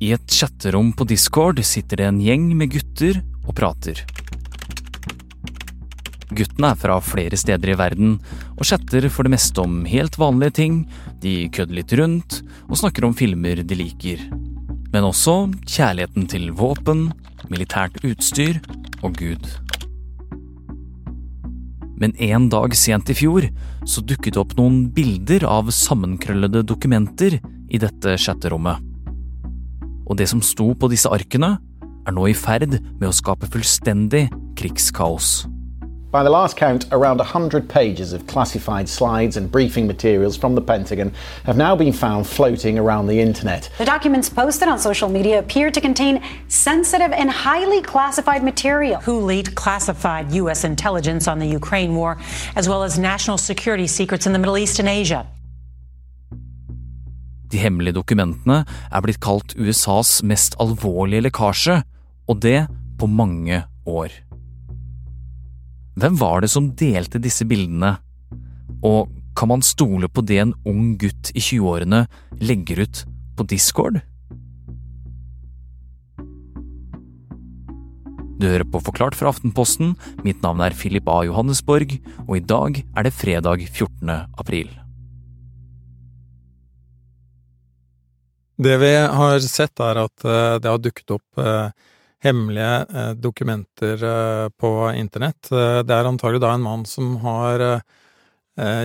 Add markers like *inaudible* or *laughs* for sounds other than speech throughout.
I et chatterom på Discord sitter det en gjeng med gutter og prater. Guttene er fra flere steder i verden og chatter for det meste om helt vanlige ting, de kødder litt rundt og snakker om filmer de liker. Men også kjærligheten til våpen, militært utstyr og Gud. Men en dag sent i fjor så dukket det opp noen bilder av sammenkrøllede dokumenter i dette chatterommet. Og det som sto på disse arkene, er nå i ferd med å skape fullstendig krigskaos. By the last count, around 100 pages of classified slides and briefing materials from the Pentagon have now been found floating around the internet. The documents posted on social media appear to contain sensitive and highly classified material. Who leaked classified U.S. intelligence on the Ukraine war, as well as national security secrets in the Middle East and Asia. De hemmelige dokumentene er blitt kalt USAs mest alvorlige lekkasje, og det på mange år. Hvem var det som delte disse bildene, og kan man stole på det en ung gutt i 20-årene legger ut på Discord? Du hører på Forklart fra Aftenposten, mitt navn er Philip A. Johannesborg, og i dag er det fredag 14. april. Det vi har sett, er at eh, det har dukket opp eh, hemmelige eh, dokumenter på internett. Det er antagelig da en mann som har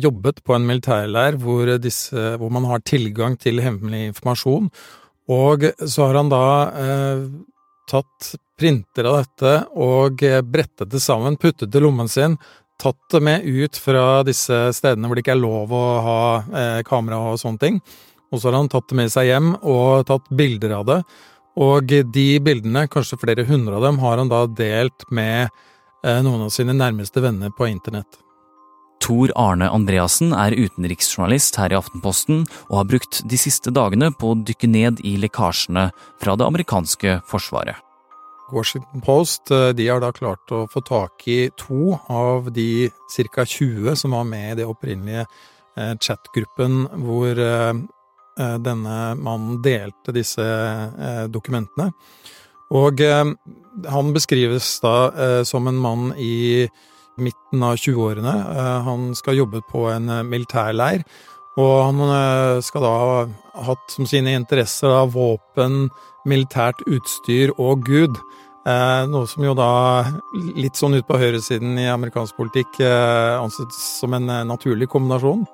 jobbet på en militærleir hvor, disse, hvor man har tilgang til hemmelig informasjon, og så har han da tatt printer av dette og brettet det sammen, puttet det i lommen sin, tatt det med ut fra disse stedene hvor det ikke er lov å ha eh, kamera og sånne ting, og så har han tatt det med seg hjem og tatt bilder av det. Og de bildene, kanskje flere hundre av dem, har han da delt med eh, noen av sine nærmeste venner på internett. Tor Arne Andreassen er utenriksjournalist her i Aftenposten og har brukt de siste dagene på å dykke ned i lekkasjene fra det amerikanske forsvaret. Washington Post eh, de har da klart å få tak i to av de ca. 20 som var med i det opprinnelige eh, chatgruppen hvor denne mannen delte disse eh, dokumentene. Og eh, han beskrives da som en mann i midten av 20-årene. Han skal ha jobbet på en militærleir, og han skal da ha hatt som sine interesser da våpen, militært utstyr og Gud. Noe som jo da, litt sånn ut på høyresiden i amerikansk politikk, anses som en naturlig kombinasjon.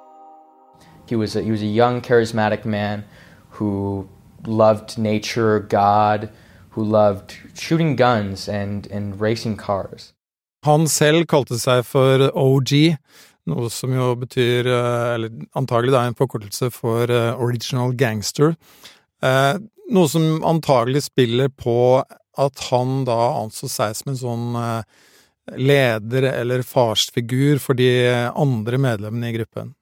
He was a, he was a young, charismatic man who loved nature, God, who loved shooting guns and, and racing cars. Han selv kalte seg for OG, noe som jo betyr, eh, eller antagelig da en forkortelse for eh, Original Gangster. Eh, noe som antagelig spiller på at han da anså seg som en sånn leder eller farsfigur for de andre medlemmene i gruppen.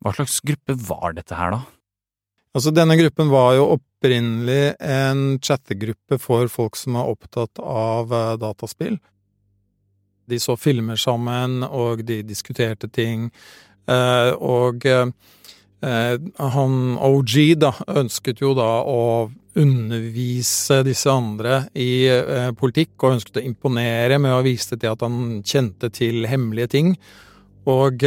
Hva slags gruppe var dette her, da? Altså, denne gruppen var jo opprinnelig en chattegruppe for folk som er opptatt av uh, dataspill. De så filmer sammen, og de diskuterte ting. Uh, og uh, han OG, da, ønsket jo da å undervise disse andre i politikk, og ønsket å imponere med å vise til at han kjente til hemmelige ting. Og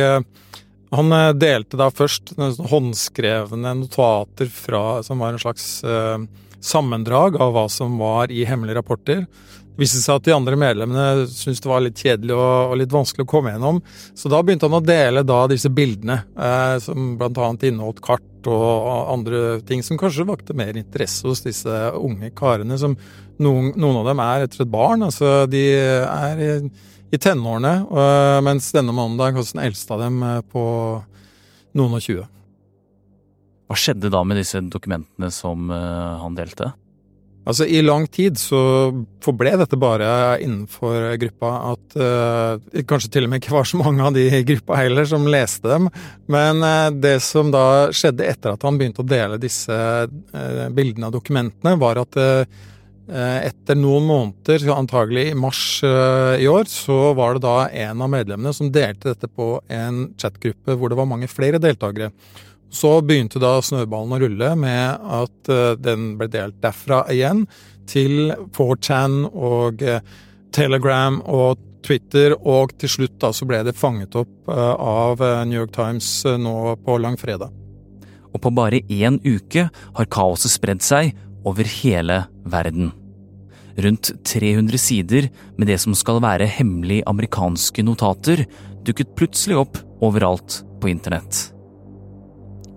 han eh, delte da først håndskrevne notater fra, som var en slags eh, sammendrag av hva som var i hemmelige rapporter. Det viste seg at de andre medlemmene syntes det var litt kjedelig og, og, litt vanskelig å komme gjennom, så da begynte han å dele da disse bildene, eh, som annet inneholdt kart og andre ting som kanskje vakte mer interesse hos disse unge karene, som noen, noen av dem er etter et barn. Altså, de er i tenårene, øh, mens denne mandag hos den eldste av dem øh, på noen og tjue. Hva skjedde da med disse dokumentene som øh, han delte? Altså, I lang tid så forble dette bare innenfor gruppa at uh, Kanskje til og med ikke var så mange av de i gruppa heller som leste dem. Men uh, det som da skjedde etter at han begynte å dele disse uh, bildene og dokumentene, var at Eh, etter noen måneder, antagelig i mars eh, i år, så var det da en av medlemmene som delte dette på en chatgruppe hvor det var mange flere deltakere. Så begynte da snøballen å rulle med at uh, den ble delt derfra igjen til 4chan og Telegram og Twitter, og til slutt da så ble det fanget opp av New York Times nå på langfredag. Og på bare én uke har kaoset spredd seg over hele verden. Rundt 300 sider med det som skal være hemmelige amerikanske notater, dukket plutselig opp overalt på internett.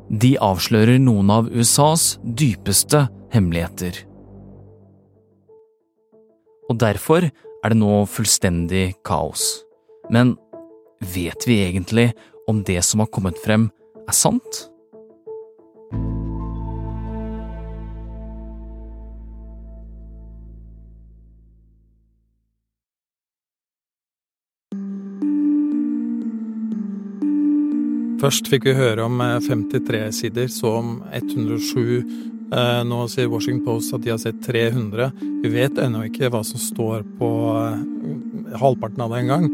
De avslører noen av USAs dypeste hemmeligheter. Og derfor er det nå fullstendig kaos. Men vet vi egentlig om det som har kommet frem, er sant? Først fikk vi høre om 53 eh, sider, så om 107. Eh, nå sier Washington Post at de har sett 300. Vi vet ennå ikke hva som står på eh, halvparten av det engang.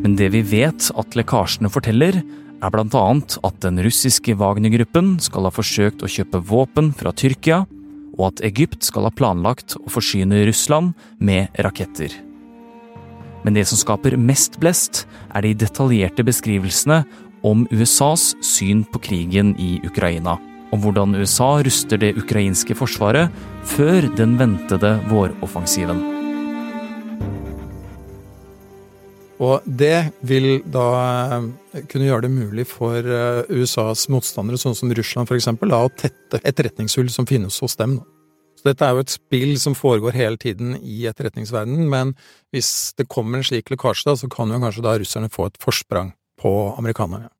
Men det vi vet at lekkasjene forteller, er annet at den russiske Wagner-gruppen skal ha forsøkt å kjøpe våpen fra Tyrkia, og at Egypt skal ha planlagt å forsyne Russland med raketter. Men det som skaper mest blest, er de detaljerte beskrivelsene om USAs syn på krigen i Ukraina. Om hvordan USA ruster det ukrainske forsvaret før den ventede våroffensiven. Og det vil da eh, kunne gjøre det mulig for eh, USAs motstandere, sånn som Russland f.eks., å tette etterretningshull som finnes hos dem. Så dette er jo et spill som foregår hele tiden i etterretningsverdenen, men hvis det kommer en slik lekkasje, da, så kan jo kanskje da russerne få et forsprang på amerikanerne.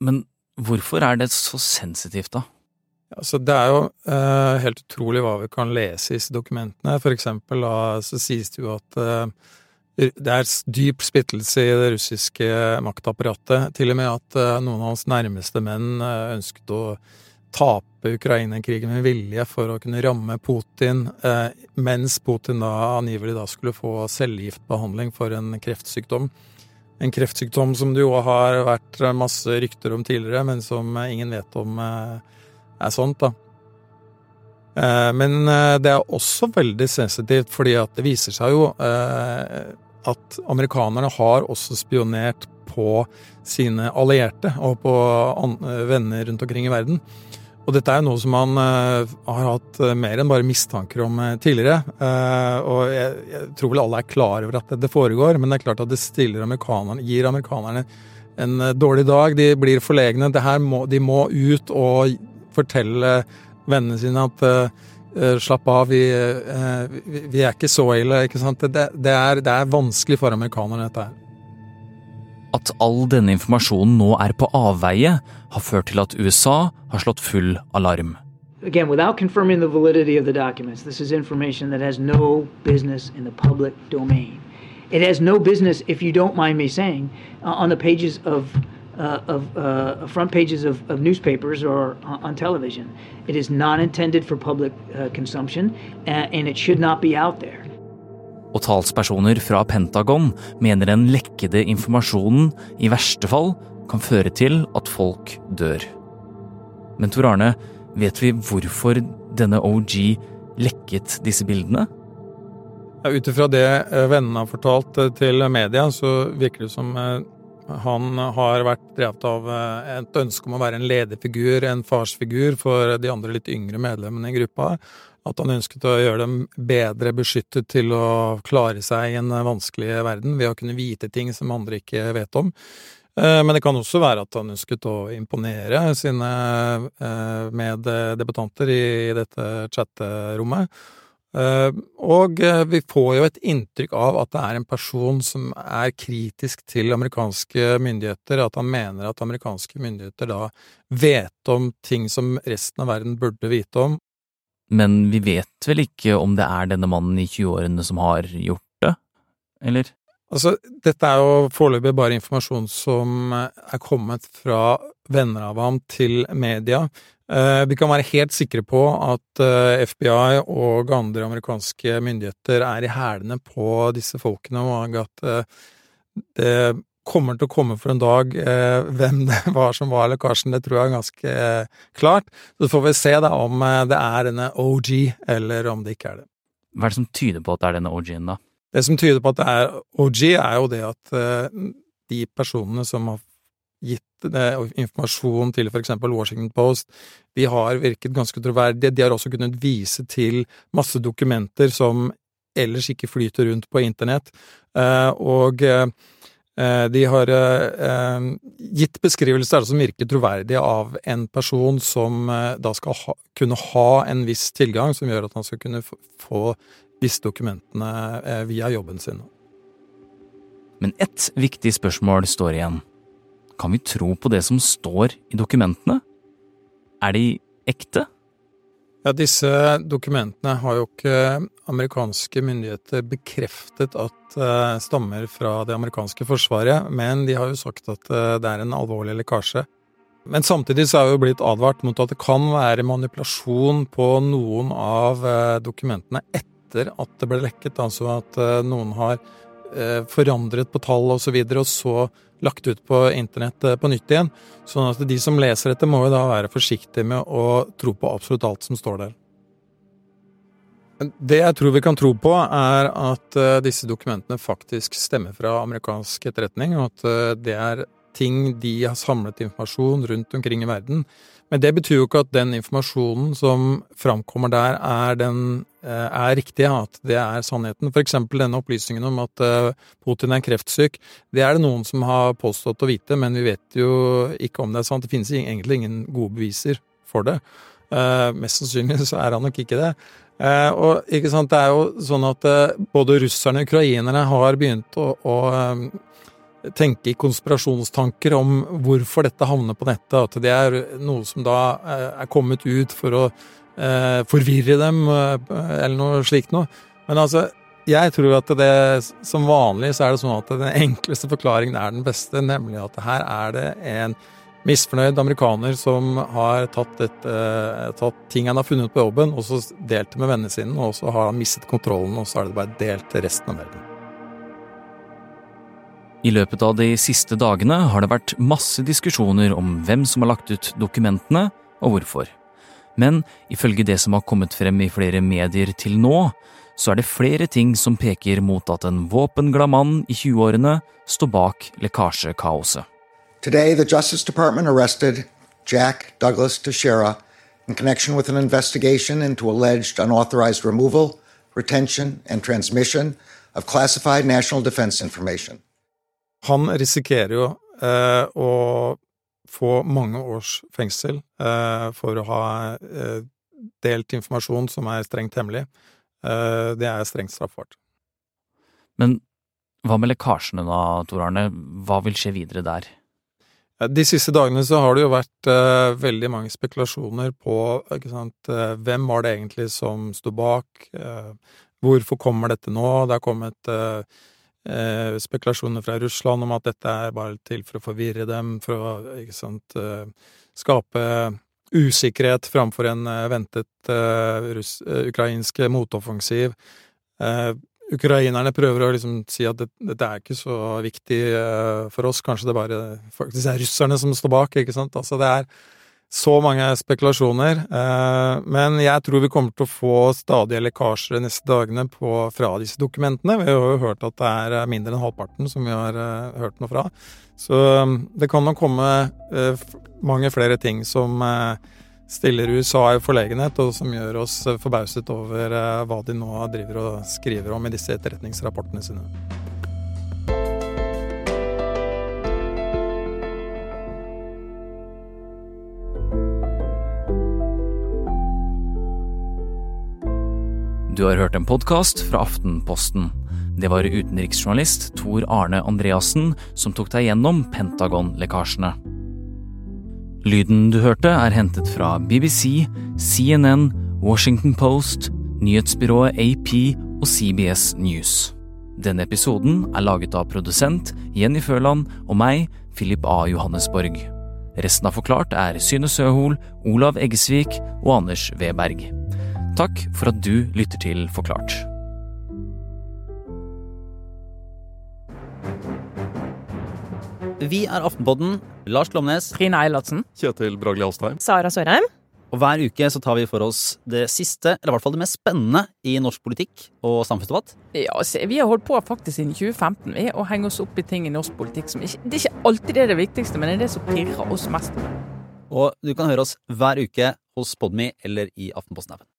Men hvorfor er det så sensitivt, da? Altså, det er jo eh, helt utrolig hva vi kan lese i disse dokumentene. For eksempel da, så sies det jo at eh, det er dyp splittelse i det russiske maktapparatet. Til og med at eh, noen av hans nærmeste menn eh, ønsket å tape Ukraina-krigen med vilje for å kunne ramme Putin, eh, mens Putin da angivelig da skulle få cellegiftbehandling for en kreftsykdom. En kreftsykdom som det jo har vært masse rykter om tidligere, men som ingen vet om eh, er sånt, da. Eh, men eh, det er også veldig sensitivt, fordi at det viser seg jo eh, at amerikanerne har også spionert på sine allierte og på venner rundt omkring i verden. Og dette er jo noe som man uh, har hatt uh, mer enn bare mistanker om uh, tidligere. og jeg, jeg, tror vel alle er klar over at det foregår, men det er klart at det stiller amerikanerne, gir amerikanerne en dårlig dag. De blir forlegne. Må, de må ut og fortelle vennene sine at slapp av, vi, vi, er ikke så ille. ikke sant? Det, det, er, det er vanskelig for amerikanerne, dette her. At all denne informasjonen nå er på avveie, har ført til at USA har slått full alarm. Again, without confirming the validity of the documents, this is information that has no business in the public domain. It has no business, if you don't mind me saying, uh, on the pages of uh, of uh, front pages of, of, newspapers or on television. It is not intended for public uh, consumption, and it should not be out there. Og talspersoner fra Pentagon mener den lekkede informasjonen i verste fall kan føre til at folk dør. Men Tor Arne, vet vi hvorfor denne OG lekket disse bildene? Ja, Ut ifra det eh, vennene har fortalt eh, til media, så virker det som eh, han har vært drevet av et ønske om å være en lederfigur, en farsfigur for de andre litt yngre medlemmene i gruppa at han ønsket å gjøre dem bedre beskyttet til å klare seg i en vanskelig verden ved å kunne vite ting som andre ikke vet om. Eh, men det kan også være at han ønsket å imponere sine eh, meddebutanter i dette chatterommet. Eh, og vi får jo et inntrykk av at det er en person som er kritisk til amerikanske myndigheter, at han mener at amerikanske myndigheter da vet om ting som resten av verden burde vite om, men vi vet vel ikke om det er denne mannen i 20-årene som har gjort det, eller? Altså, dette er jo foreløpig bare informasjon som er kommet fra venner av ham til media. Eh, vi kan være helt sikre på at eh, FBI og andre amerikanske myndigheter er i hælene på disse folkene, og at eh, det kommer til å komme for en dag. Eh, hvem det *laughs* var som var lekkasjen, det tror jeg er ganske eh, klart. Så får vi se da om eh, det er denne OG, eller om det ikke er det. Hva er det som tyder på at det er denne OG-en, da? Det som tyder på at det er OG, er jo det at eh, de personene som har gitt eh, informasjon til for eksempel Washington Post, de har virket ganske troverdige. De har også kunnet vise til masse dokumenter som ellers ikke flyter rundt på internett, eh, og de har gitt beskrivelser som virker troverdige av en person som da skal ha, kunne ha en viss tilgang, som gjør at han skal kunne få disse dokumentene via jobben sin. Men ett viktig spørsmål står igjen. Kan vi tro på det som står i dokumentene? Er de ekte? Ja, disse dokumentene har jo ikke amerikanske myndigheter bekreftet at uh, stammer fra det amerikanske forsvaret, men de har jo sagt at uh, det er en alvorlig lekkasje. Men samtidig så er jo blitt advart mot at det kan være manipulasjon på noen av uh, dokumentene etter at det ble lekket, altså at noen har forandret på tall og så videre, og så lagt ut på internett eh, på nytt igjen. Sånn at de som leser dette, må jo da være forsiktige med å tro på absolutt alt som står der. Det jeg tror vi kan tro på, er at eh, disse dokumentene faktisk stemmer fra amerikansk etterretning, og at eh, det er ting de har samlet informasjon rundt omkring i verden. Men det betyr jo ikke at den informasjonen som framkommer der, er, den, eh, er riktig, at det er sannheten. For eksempel denne opplysningen om at eh, Putin er kreftsyk. Det er det noen som har påstått å vite, men vi vet jo ikke om det er sant. Det finnes egentlig ingen gode beviser for det. Uh, mest sannsynlig så er han nok ikke det. Og ikke sant, det er jo sånn at både russerne og ukrainerne har begynt å, å tenke i konspirasjonstanker om hvorfor dette havner på nettet, at det er noe som da eh, er kommet ut for å eh, forvirre dem, eh, eller noe slikt noe. Men altså, jeg tror at det som vanlig så er det sånn at den enkleste forklaringen er den beste, nemlig at her er det en misfornøyd amerikaner som har tatt, et, tatt ting han har funnet på jobben, og så delt det med vennene sine, og så har han mistet kontrollen, og så er det bare delt til resten av verden. I løpet av de siste dagene har det vært masse diskusjoner om hvem som har lagt ut dokumentene, og hvorfor. Men ifølge det som har kommet frem i flere medier til nå, så er det flere ting som peker mot at en våpenglad mann i 20-årene står bak lekkasjekaoset. Today, the Justice Jack Douglas Teixeira in connection with an investigation into alleged unauthorized removal, retention, and transmission of classified national defense information. Han risikerer jo eh, å få mange års fengsel eh, for å ha eh, delt informasjon som er strengt hemmelig. Eh, det er strengt straffbart. Men hva med lekkasjene da, Tor Arne? Hva vil skje videre der? De siste dagene så har det jo vært uh, veldig mange spekulasjoner på sant, uh, hvem var det egentlig som sto bak, uh, hvorfor kommer dette nå? Det har kommet eh, spekulasjoner fra Russland om at dette er bare til for å forvirre dem, for å ikke sant, eh, skape usikkerhet framfor en eh, ventet eh, russ, eh, ukrainsk motoffensiv. Eh, ukrainerne prøver å liksom si at dette, dette er ikke så viktig for oss, kanskje det bare faktisk er russerne som står bak, ikke sant. Altså det er så mange spekulasjoner. Eh, men jeg tror vi kommer til å få stadige lekkasjer de neste dagene på, fra disse dokumentene. Vi har jo hørt at det er mindre enn halvparten som vi har eh, hørt noe fra. Så det kan nok komme eh, mange flere ting som stiller USA i forlegenhet, og som gjør oss forbauset over hva de nå driver og skriver om i disse etterretningsrapportene sine. Du har hørt en podkast fra Aftenposten. Det var utenriksjournalist Tor Arne Andreassen som tok deg gjennom Pentagon-lekkasjene. Lyden du hørte, er hentet fra BBC, CNN, Washington Post, nyhetsbyrået AP og CBS News. Denne episoden er laget av produsent Jenny Føland og meg, Philip A. Johannesborg. Resten av Forklart er Syne Søhol, Olav Eggesvik og Anders Weberg. Takk for at du lytter til Forklart. Vi er Aftenpodden. Lars Glomnes. Trine Eilertsen. Kjetil Bragli Alstheim. Sara Sørheim. Og hver uke så tar vi for oss det siste, eller i hvert fall det mest spennende i norsk politikk og samfunnsdebatt. Ja, se, Vi har holdt på faktisk siden 2015 vi, å henge oss opp i ting i norsk politikk som ikke Det er ikke alltid det er det viktigste, men det er det som pirrer oss mest. Og du kan høre oss hver uke hos Podmy eller i Aftenposten-appen.